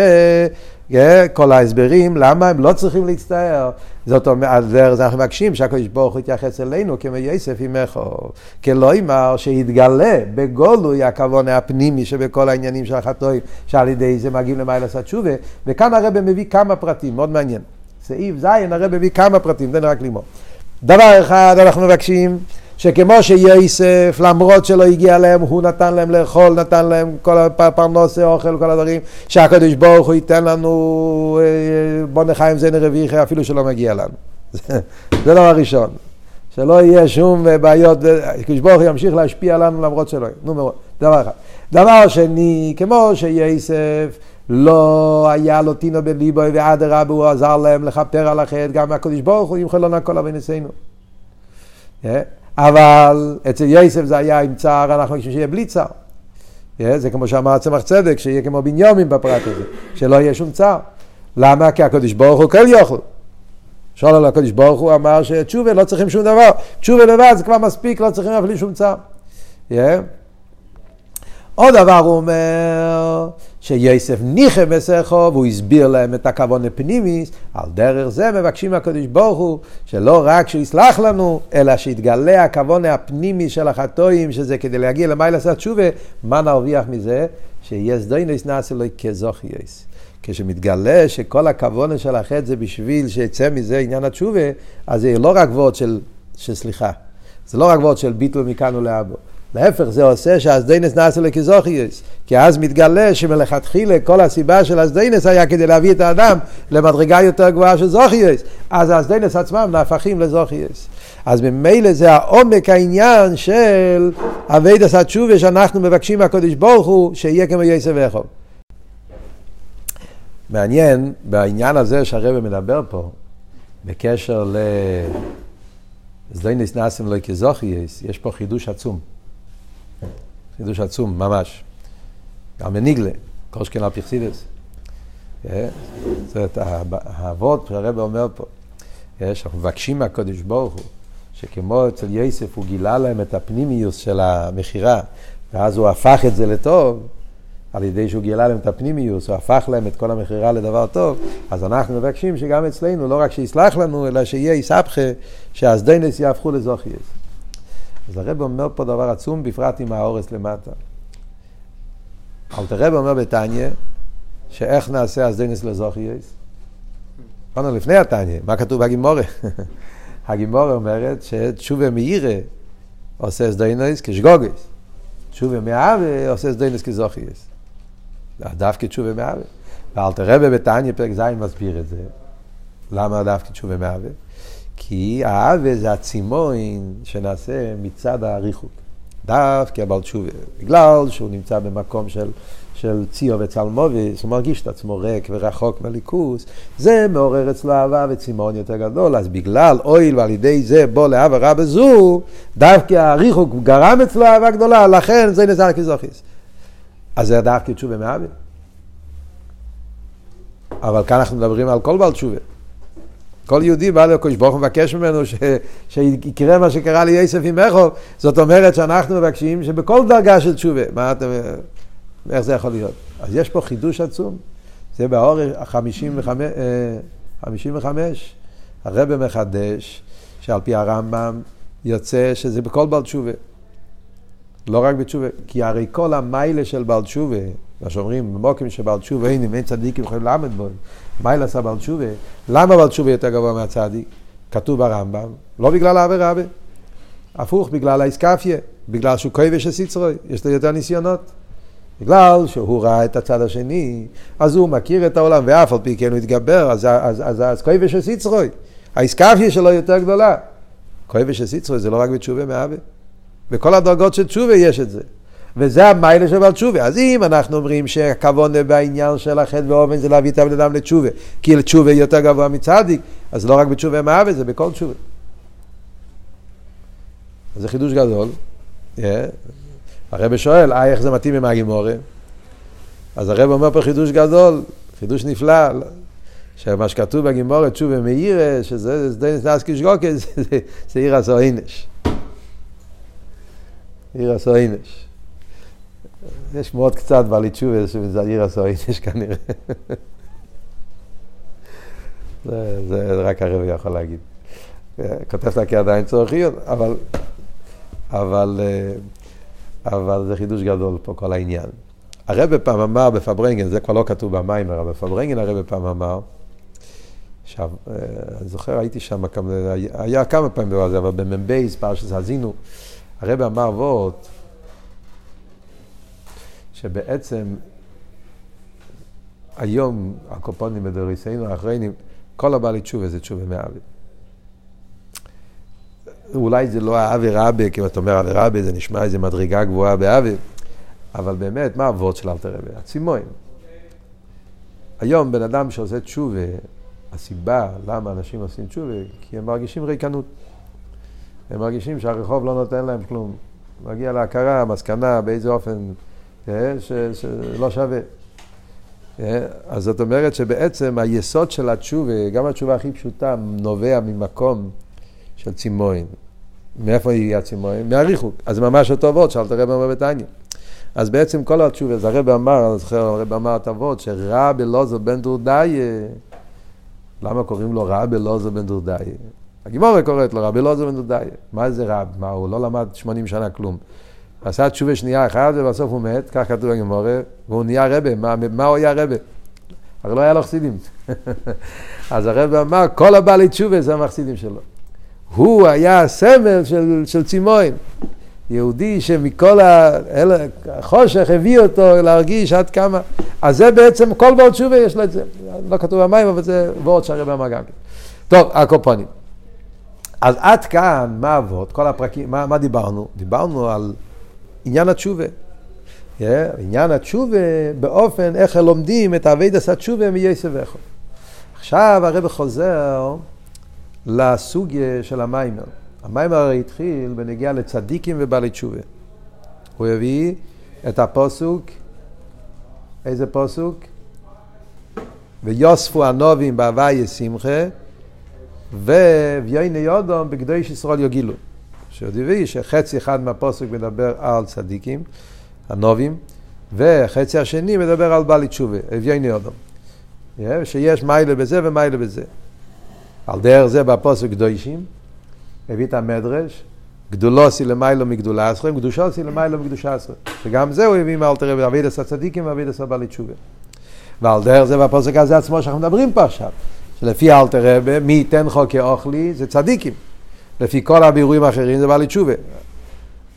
כל ההסברים, למה הם לא צריכים להצטער. זאת אומרת, זה אנחנו מבקשים שהקדוש ברוך הוא יתייחס אלינו כמו יסף עמךו. כלא אמר שיתגלה בגולוי הכוון הפנימי שבכל העניינים של החטואים, שעל ידי זה מגיעים לעשות תשובה, וכאן הרב מביא כמה פרטים, מאוד מעניין. סעיף ז' הרב מביא כמה פרטים, תן רק ללמוד. דבר אחד אנחנו מבקשים שכמו שיוסף, למרות שלא הגיע להם, הוא נתן להם לאכול, נתן להם כל הפרנוסי, אוכל, כל הדברים, שהקדוש ברוך הוא ייתן לנו, אה, בוא נחיים זה נרוויחי, אפילו שלא מגיע לנו. (laughs) זה דבר ראשון. שלא יהיה שום בעיות, הקדוש ברוך הוא ימשיך להשפיע עלינו למרות שלא יהיה. נו דבר אחד. דבר שני, כמו שיוסף לא היה לו טינו בליבוי ואדרבה הוא עזר להם לכפר על החטא, גם הקדוש ברוך הוא ימחל לנו הכל אבינסינו. אבל אצל יוסף זה היה עם צער, אנחנו חושבים שיהיה בלי צער. זה כמו שאמר צמח צדק, שיהיה כמו בניומים בפרט הזה, שלא יהיה שום צער. למה? כי הקדוש ברוך הוא כל יוכל. שואל על הקדוש ברוך הוא אמר שתשובה לא צריכים שום דבר, תשובה לבד זה כבר מספיק, לא צריכים אפילו שום צער. Yeah. עוד דבר הוא אומר, שיוסף ניחם מסכו, והוא הסביר להם את הכוון הפנימיס, על דרך זה מבקשים מהקדוש ברוך הוא, שלא רק שיסלח לנו, אלא שיתגלה הכוון הפנימי של החטואים, שזה כדי להגיע למעלה לעשות תשובה, מה נרוויח מזה? שיש דיינס נעשה לו כזוכייס. כשמתגלה שכל הכוון של החטא זה בשביל שיצא מזה עניין התשובה, אז זה לא רק וורד של, של סליחה, זה לא רק וורד של ביטול מכאן ולהבא. להפך, זה עושה שהזדונות נעשה לו כזכויות. כי אז מתגלה שמלכתחילה כל הסיבה של האסדיינס היה כדי להביא את האדם למדרגה יותר גבוהה של זכויות. אז האסדיינס עצמם נהפכים לזכויות. אז ממילא זה העומק העניין של עבודת התשובה שאנחנו מבקשים מהקדוש ברוך הוא שיהיה כמו יוסף ואחיו. מעניין בעניין הזה שהרבא מדבר פה, בקשר ל... זדיינס נאסם לא כזוכיוס, יש פה חידוש עצום. חידוש עצום, ממש. גם בניגלה, על פרסידס. זאת אומרת, האבות, שהרבא אומר פה, שאנחנו מבקשים מהקודש ברוך הוא, שכמו אצל יוסף הוא גילה להם את הפנימיוס של המכירה, ואז הוא הפך את זה לטוב, על ידי שהוא גילה להם את הפנימיוס, הוא הפך להם את כל המכירה לדבר טוב, אז אנחנו מבקשים שגם אצלנו, לא רק שיסלח לנו, אלא שיהיה יסבכה, שהאסדנס יהפכו לזוכייס. אז הרב אומר פה דבר עצום, בפרט עם האורס למטה. אלתר רב אומר בתניא, שאיך נעשה אסדנס לזוכייס? קודם לפני התניא, מה כתוב בגימורה? (laughs) הגימורה אומרת שתשובה מאירה עושה אסדנס כשגוגס. תשובה מאהבה עושה אסדנס כזוכייס. דווקא תשובה מאהבה. ואלתר רבי בתניא פרק ז' מסביר את זה. למה דווקא תשובה מאהבה? כי האהבה זה הצימוין שנעשה מצד הריחוק. דווקא בעל תשובה. בגלל שהוא נמצא במקום של, של ציו וצלמוביס, הוא מרגיש את עצמו ריק ורחוק מליכוס, זה מעורר אצלו אהבה וצימון יותר גדול. אז בגלל אויל ועל ידי זה בוא לאהבה רבה זו, דווקא הריחוק גרם אצלו אהבה גדולה, לכן זה נזר כזוכיס. אז זה דווקא תשובה מאהבה. אבל כאן אנחנו מדברים על כל בעל תשובה. כל יהודי בא לקדוש ברוך הוא מבקש ממנו ש... שיקרה מה שקרה ליוסף עם איכו, זאת אומרת שאנחנו מבקשים שבכל דרגה של תשובה, מה אתם, איך זה יכול להיות? אז יש פה חידוש עצום, זה באור ה-55, הרב מחדש, שעל פי הרמב"ם יוצא שזה בכל בעל תשובה. לא רק בתשובה, כי הרי כל המיילה של בעל תשובה, מה שאומרים, במוקים של בעל תשובה, אין אם אין צדיקים יכולים לעמוד בו, מיילה עשה בעל תשובה, למה בעל תשובה יותר גבוה מהצדיק? כתוב ברמב"ם, לא בגלל אבי רבי, הפוך, בגלל האיסקפיה, בגלל שהוא כובש הסיצרוי, יש לו יותר ניסיונות. בגלל שהוא ראה את הצד השני, אז הוא מכיר את העולם, ואף על פי כן הוא התגבר, אז, אז, אז, אז כובש הסיצרוי, האיסקפיה שלו יותר גדולה. כובש הסיצרוי זה לא רק בתשובה מאבי. בכל הדרגות של תשובה יש את זה. וזה המיילה של בעל תשובה. אז אם אנחנו אומרים שהכוונה בעניין של החטא ואופן זה להביא את הבן אדם לתשובה, כי לתשובה יותר גבוה מצדיק, אז לא רק בתשובה מאהבה, זה בכל תשובה. זה חידוש גדול. Yeah. הרב שואל, אה, איך זה מתאים עם הגימורה? אז הרב אומר פה חידוש גדול, חידוש נפלא, שמה שכתוב בגימורה, תשובה מאירה, שזה דנס נס גוקה, זה עיר הסוינש. עיר הסוינש. יש מאוד קצת בעלי תשובה שזה עיר הסוינש כנראה. זה, זה רק הרב יכול להגיד. כותב לה כעדיין צורכיות, אבל, אבל, אבל זה חידוש גדול פה כל העניין. הרב פעם אמר בפברנגן, זה כבר לא כתוב במיימר, אבל בפברנגן הרב פעם אמר, עכשיו, אני זוכר, הייתי שם, היה כמה פעמים בזה, אבל במ"בייס, פרשת האזינו, הרב אמר וורט, שבעצם היום הקופונים בדוריסנו האחרונים, כל הבעלי תשובה זה תשובה מאבי. אולי זה לא האבי רבי, כי אתה אומר אבי רבי, זה נשמע איזה מדרגה גבוהה באבי, אבל באמת, מה הוורד של אלתר רבי? הצימוין. היום בן אדם שעושה תשובה, הסיבה למה אנשים עושים תשובה, כי הם מרגישים ריקנות. הם מרגישים שהרחוב לא נותן להם כלום. מגיע להכרה, מסקנה, באיזה אופן, שלא שווה. אה, אז זאת אומרת שבעצם היסוד של התשובה, גם התשובה הכי פשוטה, נובע ממקום של צימוין. מאיפה יהיה הצימוין? מהריחוק. אז ממש אותו וורד שאלת הרב אמר בתניא. אז בעצם כל התשובה, אז הרב אמר, אני זוכר, הרב אמר את הוורד, שרע בלוזו בן דורדאי, למה קוראים לו רע בלוזו בן דורדאי? הגימורה קוראת לו רבי אלעזר בן דודאי. מה זה רב? מה, הוא לא למד 80 שנה כלום. עשה תשובה שנייה אחת ובסוף הוא מת, כך כתוב בגימורה, והוא נהיה רבה. מה, מה הוא היה רבה? הרי לא היה לו חסידים. (laughs) אז הרב אמר, כל הבעלי תשובה זה המחסידים שלו. הוא היה הסמל של, של צימוין. יהודי שמכל החושך הביא אותו להרגיש עד כמה. אז זה בעצם, כל בעל תשובה יש לו את זה. לא כתוב במים, אבל זה וורד שהרב אמר גם כן. טוב, הקופונים. אז עד כאן, מה אבות? כל הפרקים, מה, מה דיברנו? דיברנו על עניין התשובה. Yeah, עניין התשובה באופן איך לומדים את אבידס התשובה מייסב ואיכו. עכשיו הרב חוזר לסוגיה של המיימר. המיימר הרי התחיל בנגיעה לצדיקים ובעלי תשובה. הוא הביא את הפוסוק, איזה פוסוק? ויוספו הנובים בהווי שמחה, וויוני יודום בקדוש ישראל יוגילו. הביא שחצי אחד מהפוסק מדבר על צדיקים, הנובים, וחצי השני מדבר על בעלי תשובה, אביוני יודום. שיש מיילה בזה ומיילה בזה. על דרך זה בפוסק קדושים, הביא את המדרש, גדולוסי למיילו מגדולה עשרה, קדושוסי למיילו מקדושה עשרה. שגם זה הוא הביא מאלתר רבי, אבידס הצדיקים ואבידס הבעלי תשובה. ועל דרך זה בפוסק הזה עצמו שאנחנו מדברים פה עכשיו, שלפי אלתר רבי, מי ייתן חו כאוכלי זה צדיקים. לפי כל הבירורים האחרים זה בעלי תשובה.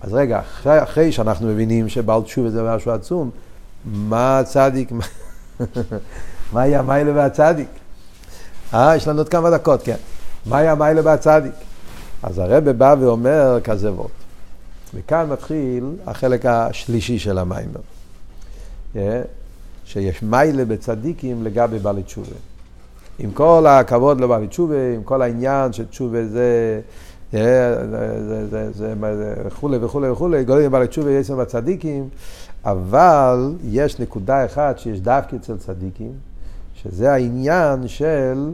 אז רגע, אחרי, אחרי שאנחנו מבינים שבעל תשובה זה משהו עצום, מה הצדיק, (laughs) מה היה מיילה והצדיק? אה, יש לנו עוד כמה דקות, כן. מה היה מיילה והצדיק? אז הרבה בא ואומר כזה וורט. וכאן מתחיל החלק השלישי של המיימר. שיש מיילה בצדיקים לגבי בעלי תשובה. עם כל הכבוד לבעלי תשובה, עם כל העניין שתשובה זה... וכולי וכולי וכולי, גולים בעלי תשובה שם בצדיקים, אבל יש נקודה אחת שיש דווקא אצל צדיקים, שזה העניין של,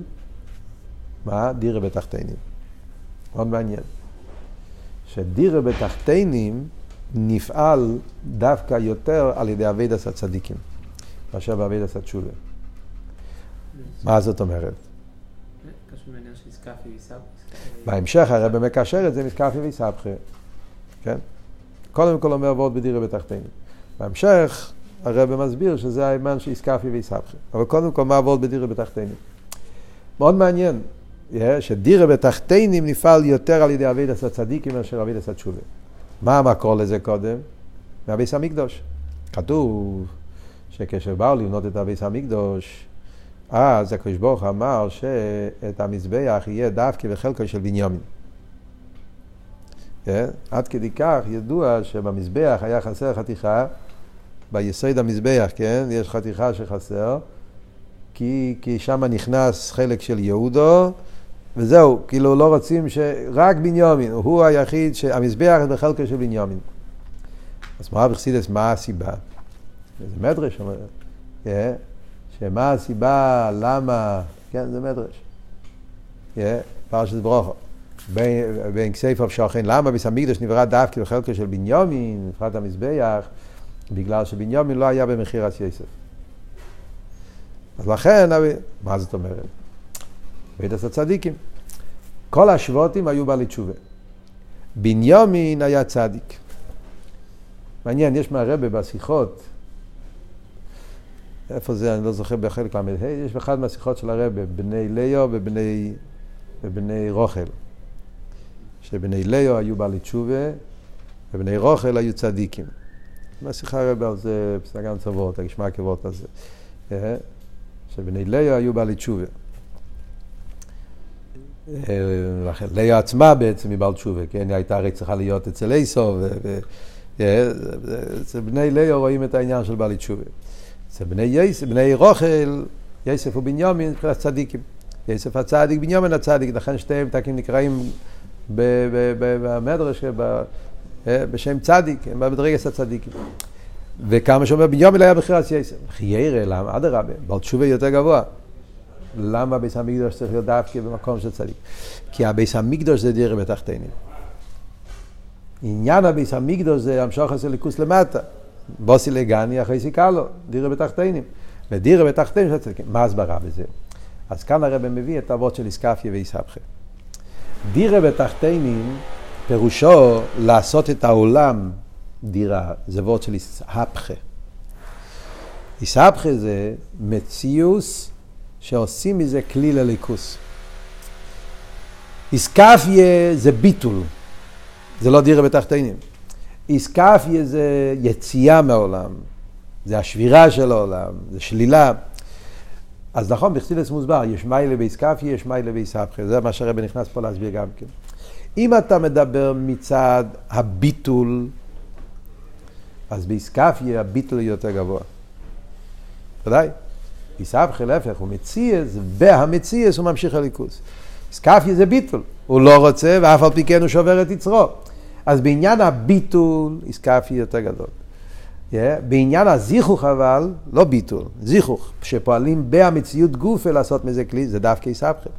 מה? דירה בתחתינים. מאוד מעניין. שדירה בתחתינים נפעל דווקא יותר על ידי אבידס הצדיקים, מאשר באבידס התשובה. מה זאת אומרת? בהמשך הרב מקשר את זה מסקפי ויסבכה, כן? קודם כל אומר ועוד בדירה בתחתינים. בהמשך הרב מסביר שזה האימן של איסקפי ויסבכה. אבל קודם כל מה ועוד בדירה בתחתינים. מאוד מעניין, שדירה בתחתינים נפעל יותר על ידי אבידס הצדיקים מאשר אבידס התשובה. מה המקור לזה קודם? מהביס המקדוש. כתוב שכשבאו לבנות את הביס המקדוש, אז הקדוש ברוך אמר שאת המזבח יהיה דווקא בחלקו של בנימין. כן? עד כדי כך ידוע שבמזבח היה חסר חתיכה, ביסוד המזבח, כן? יש חתיכה שחסר, כי, כי שם נכנס חלק של יהודו, וזהו, כאילו לא רוצים שרק בנימין, הוא היחיד, שהמזבח זה בחלקו של בנימין. אז מה בחסידס, מה הסיבה? זה מדרש, אומר, כן? שמה הסיבה, למה, כן, זה מדרש. Yeah, פרשת ברוכו. בין, בין כסייפה ושוכן, למה ביס המקדוש נברא דווקא בחלקו של בנימין, בפרט המזבח, בגלל שבנימין לא היה במכירת יסף. אז לכן, מה זאת אומרת? בית הצדיקים. כל השבוטים היו בעלי תשובה. בנימין היה צדיק. מעניין, יש מהרבה בשיחות, איפה זה, אני לא זוכר בחלק ל"ה, יש באחד מהשיחות של הרבה, בני ליאו ובני, ובני רוכל. שבני ליאו היו בעלי תשובה, ובני רוכל היו צדיקים. מהשיחה הרבה על זה, פסגן צוות, הגשמע הכבוד הזה. אה, שבני ליאו היו בעלי תשובה. לכן ליה עצמה בעצם היא בעל תשובה, כן? היא הייתה הרי צריכה להיות אצל איסו, ואצל בני ליה רואים את העניין של בעלי תשובה. אצל בני יסף, בני רוכל, יסף ובנימין, מבחינת צדיקים. יסף הצדיק, בנימין הצדיק, לכן שתיהם תקים נקראים במדרש בשם צדיק, הם בדרגס הצדיקים. וכמה שאומר בנימין היה בחירת יסף. חיירה, למה? אדרבה, בעל תשובה יותר גבוה. למה ביס המקדוש צריך להיות דווקא במקום של צדיק? כי הביס המקדוש זה דירה בתחתינים. עניין הביס המקדוש זה המשוך עשה ליכוס למטה. בוסי לגני אחרי סיכלו, דירה בתחתינים. ודירה בתחתינים. מה הסברה בזה? אז כאן הרב מביא את האבות של איסקפיה ואיסבכה. דירה בתחתינים פירושו לעשות את העולם דירה, זה וורד של איסהפכה. איסהפכה זה מציוס שעושים מזה כלי לליכוס. איסקפיה זה ביטול, זה לא דירה בתחתינים. איסקפיה זה יציאה מהעולם, זה השבירה של העולם, זה שלילה. אז נכון, בחסידס מוסבר, יש מיילה באיסקפיה, יש מיילה באיסהפכה, זה מה שהרבא נכנס פה להסביר גם כן. אם אתה מדבר מצד הביטול, אז באיסקפיה הביטול יותר גבוה. ודאי. איסבכה להפך, הוא מציאס, והמציאס הוא ממשיך הליכוס. סקפיה זה ביטול, הוא לא רוצה ואף על פי כן הוא שובר את יצרו. אז בעניין הביטול, איסקפיה יותר גדול. Yeah, בעניין הזיכוך אבל, לא ביטול, זיכוך, שפועלים בהמציאות גופה לעשות מזה כלי, זה דווקא יסבכה.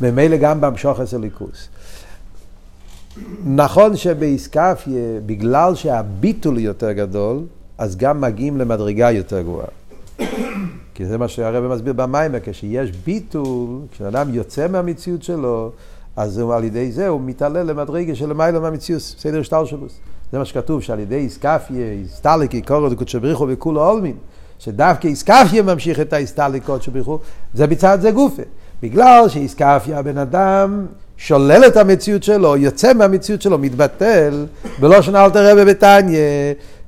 ממילא גם בהמשוך אצל ליכוס. נכון שבאיסקפיה, בגלל שהביטול יותר גדול, אז גם מגיעים למדרגה יותר גבוהה. כי זה מה שהרבא מסביר במיימר, כשיש ביטול, כשאדם יוצא מהמציאות שלו, אז הוא, על ידי זה הוא מתעלה למדרגה של למעלה מהמציאות, סדר שלו. זה מה שכתוב, שעל ידי איסקפיה, איסטליקי, קורו דקודשא בריחו וכולו עולמין, שדווקא איסקפיה ממשיך את האיסטליקי קודשא בריחו, זה מצד זה גופה. בגלל שאיסקפיה הבן אדם שולל את המציאות שלו, יוצא מהמציאות שלו, מתבטל, בלושן אלתר רבי בתניא,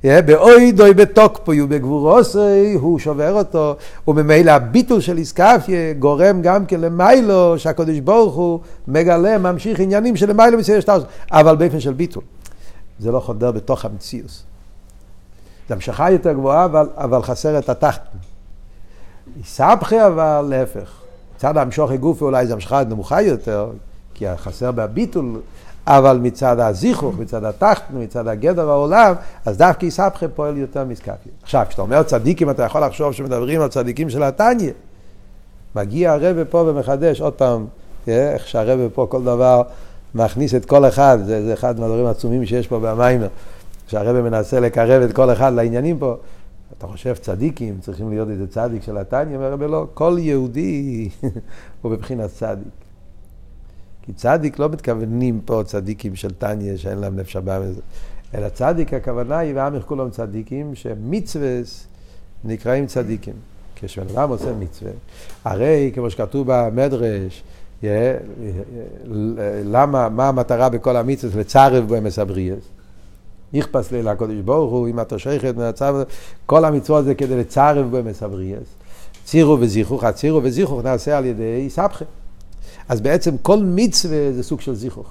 באוי דוי בתוקפוי ובגבורוסי, הוא שובר אותו, וממילא הביטול של איסקפיה גורם גם כן למיילו, שהקדוש ברוך הוא מגלה, ממשיך עניינים של מיילו מסייע שטר, אבל באופן של ביטול. זה לא חודר בתוך המציאות. זה המשכה יותר גבוהה, אבל, אבל חסר את התחת. איסבכי אבל להפך. מצד המשוכי גופי אולי זה המשכה נמוכה יותר, כי חסר בהביטול, אבל מצד הזיכוך, מצד התחתן, מצד הגדר העולם, אז דווקא איסבכי פועל יותר מסקפיה. עכשיו, כשאתה אומר צדיקים, אתה יכול לחשוב שמדברים על צדיקים של התניא. מגיע הרבה פה ומחדש, עוד פעם, איך שהרבה פה כל דבר מכניס את כל אחד, זה, זה אחד מהדברים העצומים שיש פה במיימר, שהרבה מנסה לקרב את כל אחד לעניינים פה. אתה חושב צדיקים צריכים להיות איזה צדיק של התניא? אומר הרבה לא, כל יהודי (laughs) הוא בבחינת צדיק. כי צדיק לא מתכוונים פה צדיקים של תניא שאין להם נפש הבא מזה, אלא צדיק הכוונה היא ועמך כולם צדיקים שמצווה נקראים צדיקים. כשבן אדם עושה מצווה, הרי כמו שכתוב במדרש, למה, מה המטרה בכל המצוות? לצרף בו אמס הבריאס. נכפס לילה הקודש ברוך הוא, אם אתה שייכת כל המצוות זה כדי לצרף בו אמס הבריאס. צירו וזיכוך, הצירו וזיכוך נעשה על ידי סבכה. אז בעצם כל מצווה זה סוג של זיכוך.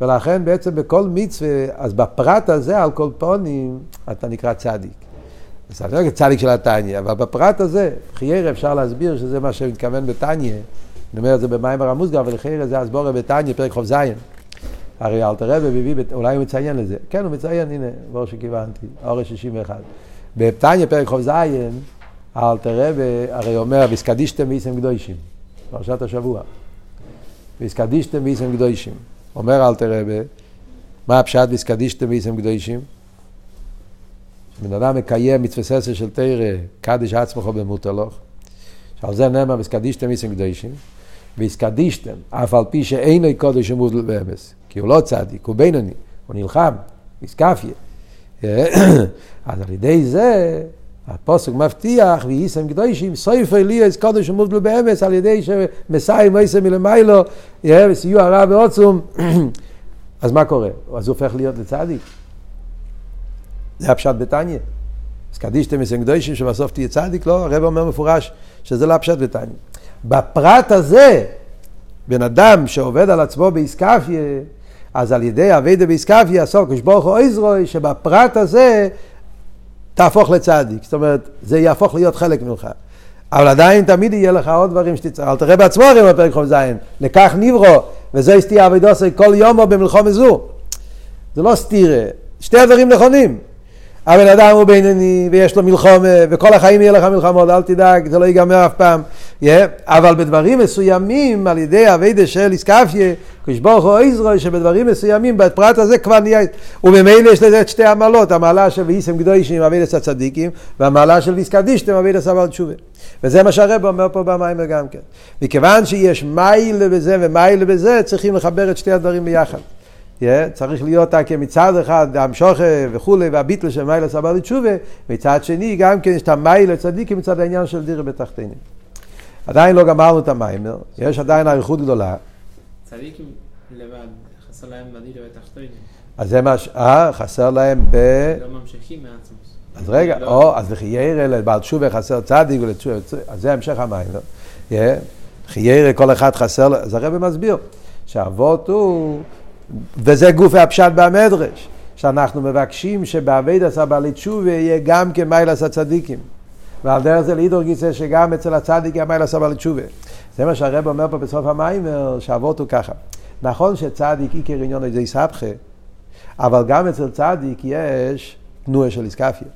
ולכן בעצם בכל מצווה, אז בפרט הזה, על כל פונים, אתה נקרא צדיק. זה לא צדיק של התניא, אבל בפרט הזה, חייר אפשר להסביר שזה מה שמתכוון בתניא. אני אומר את זה במים הרמוזגר, אבל חייר זה הסבורה בתניא, פרק זין. הרי אלתר רבי מביא, אולי הוא מציין לזה. כן, הוא מציין, הנה, בור שכיוונתי, אורש 61. בתניא, פרק זין, אלתר רבי הרי אומר, ויסקדישתם ואיסם קדושים. פרשת השבוע. ויסקדישתם ואיסם קדושים. אומר אלתר רבי, מה הפשט ויסקדישתם ואיסם קדושים? שבן אדם מקיים מצווה ססר של תרא, קדיש עצמך במותלוך. שעל זה נאמר ויסקדישתם ואיסם קדושים. ויסקדישתם, אף על פי שאינו קודש ומודל באמס. כי הוא לא צדיק, הוא בינוני, הוא נלחם, איסקפיה. (clears throat) אז על ידי זה הפוסק מבטיח, ויישם קדושים, סויפר לי אז קודש ומובדל באמס, על ידי שמסאי מויסם מלמיילו, וסיוע רב ועוצום, (clears throat) אז מה קורה? אז הוא הופך להיות לצדיק. זה הפשט בתניא. אז קדישתם מסם קדושים שבסוף תהיה צדיק? לא, הרב אומר מפורש שזה לא הפשט בתניא. בפרט הזה, בן אדם שעובד על עצמו באיסקפיה, אז על ידי אביידה באיסקפיה, עשו כשברוך הוא עזרוי, שבפרט הזה תהפוך לצדיק. זאת אומרת, זה יהפוך להיות חלק ממך. אבל עדיין תמיד יהיה לך עוד דברים שתצטרך. אל תראה בעצמו הרי בפרק זין. לכך נברו, וזה הסתיר אבידוסי כל יום או במלחום זו. זה לא סתירה. שתי הדברים נכונים. הבן אדם הוא בינוני ויש לו מלחומה וכל החיים יהיה לך מלחמות, אל תדאג, זה לא ייגמר אף פעם. Yeah, אבל בדברים מסוימים, על ידי אביידה של איסקפיה, הוא עזרו, שבדברים מסוימים, בפרט הזה כבר נהיה, וממילא יש לזה את שתי המעלות, המעלה של ואיסם קדושים, אביידס הצדיקים, והמעלה של ויסקדישתם, אביידס אבל תשובה. וזה מה שהרב אומר פה במיימר גם כן. מכיוון שיש מיילה בזה ומיילה בזה, צריכים לחבר את שתי הדברים ביחד. צריך להיות כמצד אחד המשוכה וכולי, והביטל של מיילה סבא לתשובה, מצד שני גם כן יש את המיילה צדיקים מצד העניין של דירה בתחתינים. עדיין לא גמרנו את המיימר, יש עדיין אריכות גדולה. צדיקים לבד, חסר להם בדירה בתחתינים. אז זה מה ש... אה, חסר להם ב... לא ממשיכים מעצמוס. אז רגע, לא. או, אז לחיירה לבעל תשובה חסר צדיק ולתשובה, אז זה המשך המיימר. חיירה כל אחד חסר, אז הרב מסביר שהאבות הוא... וזה גוף הפשט במדרש, שאנחנו מבקשים שבאבייד עשה בעלי תשובה יהיה גם כמיילס הצדיקים. ועל דרך זה לידור גיסא שגם אצל הצדיק יהיה מיילס בעלי תשובה. זה מה שהרב אומר פה בסוף המיימר, שהאבות הוא ככה. נכון שצדיק עיקר עניון זה יסבכה, אבל גם אצל צדיק יש תנועה של איסקפיה.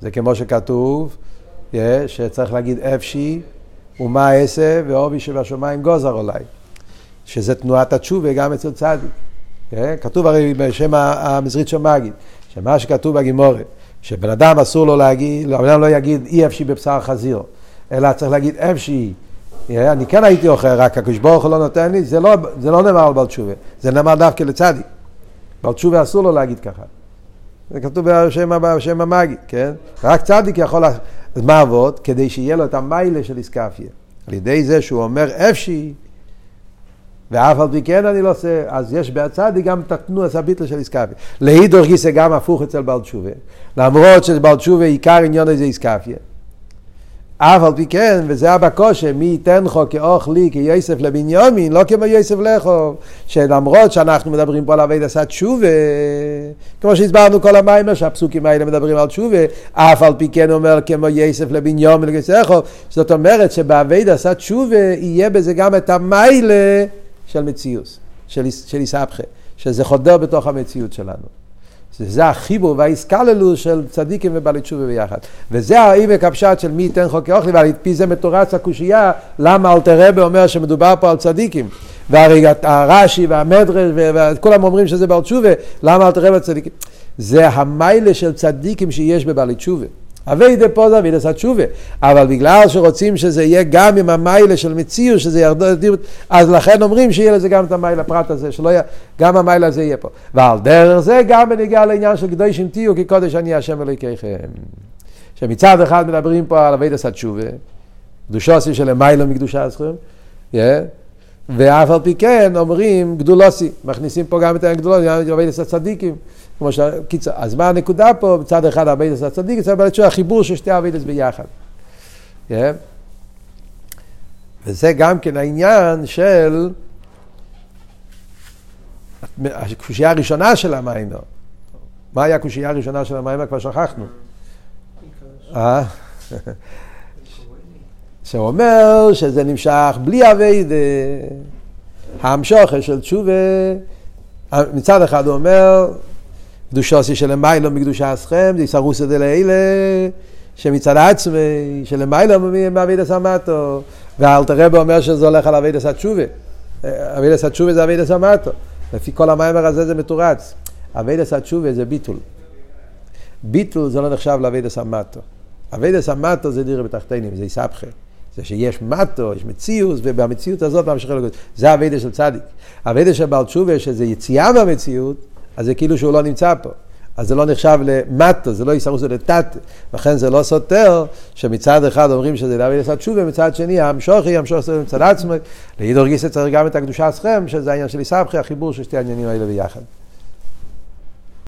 זה כמו שכתוב, שצריך להגיד אפשי ומה אעשה ועובי שבשמיים גוזר אולי. שזה תנועת התשובה גם אצל צדיק. כתוב הרי בשם המזרית של מגיד, שמה שכתוב בגימורת, שבן אדם אסור לו להגיד, בן אדם לא יגיד אי אפשי בבשר חזיר, אלא צריך להגיד אפשי. אני כן הייתי אוכל, רק הקדוש ברוך הוא לא נותן לי, זה לא, זה לא נאמר על בעל תשובה, זה נאמר דווקא לצדיק. בעל תשובה אסור לו להגיד ככה. זה כתוב בשם, המגיד, כן? רק צדיק יכול, אז מה עבוד? כדי שיהיה לו את המיילה של איסקפיה. על ידי זה שהוא אומר אפשי, ואף על פי כן אני לא עושה, אז יש בצדיק גם את התנועה הביטל של איסקפיה. להידור גיסא גם הפוך אצל בעל תשובה. למרות שבעל תשובה עיקר עניין הזה איסקפיה. אף על פי כן, וזה אבא קושה, מי ייתן לך כאוכלי, כיוסף לבניומין, לא כמו יוסף לחוב, שלמרות שאנחנו מדברים פה על אבי דסת תשובה, כמו שהסברנו כל המיימר, שהפסוקים האלה מדברים על תשובה, אף על פי כן אומר כמו יוסף לבניומין, לכיוסף לחוב, זאת אומרת שבאבי דסת תשובה יהיה בזה גם את המיילה של מציאוס, של, של איסבכה, שזה חודר בתוך המציאות שלנו. זה החיבור והאיסקללוס של צדיקים ובעלי תשובה ביחד. וזה העמק הפשט של מי ייתן חוקי אוכלי, ועל פי זה מתורץ הקושייה, למה אלתר רבי אומר שמדובר פה על צדיקים. והרי הרש"י והמדרש וכולם אומרים שזה בעל תשובה, למה אלתר רבי צדיקים? זה המיילה של צדיקים שיש בבעלי תשובה. אבי דה פה זה אבי דה תשובה, אבל בגלל שרוצים שזה יהיה גם עם המיילה של מציר, שזה ירדו, אז לכן אומרים שיהיה לזה גם את המיילה הפרט הזה, שלא יהיה, גם המיילה הזה יהיה פה. ועל דרך זה גם בניגיע לעניין של קדושים תהיו כי קודש אני השם אלוהיכיכם. שמצד אחד מדברים פה על אבי דה תשובה, קדושוסי של המיילה מקדושה הזכויים, yeah. ואף על פי כן אומרים גדולוסי, מכניסים פה גם את הגדולוסי, גם את אבי דה צדיקים. כמו ש... קיצר, אז מה הנקודה פה? בצד אחד אבידס הצדיק, בצד אחד החיבור של שתי אבידס ביחד. Yeah. וזה גם כן העניין של הקושייה הראשונה של המיימר. מה היה הקושייה הראשונה של המיימר? כבר שכחנו. אה? שאומר שזה נמשך בלי אביידה. המשוכר של תשובה, מצד אחד הוא אומר, קדושוסי שלמיילו מקדושה אסכם, זה סרוסא דלאלה, שמצד עצמי, שלמיילו מאביד הסמטו, ואלתר רבי אומר שזה הולך על אביד הסתשובה. אביד הסתשובה זה אביד הסמטו. לפי כל המיימר הזה זה מתורץ. אביד הסתשובה זה ביטול. ביטול זה לא נחשב לאביד הסמטו. אביד הסמטו זה דירה בתחתינים, זה יסבכה. זה שיש מטו, יש מציאות, ובמציאות הזאת ממשיכה לגוד. זה אבידה של צדיק. אבידה של בעל תשובה, שזה יציאה מהמציאות, אז זה כאילו שהוא לא נמצא פה. אז זה לא נחשב למטו, זה לא יסרוס לטאט, לכן זה לא סותר שמצד אחד אומרים שזה להביא לעשות תשובה, ומצד שני המשוכי, המשוך מצד עצמו, להידור גיסא צריך גם את הקדושה שלכם, שזה העניין של יסבכי, החיבור של שתי העניינים האלה ביחד.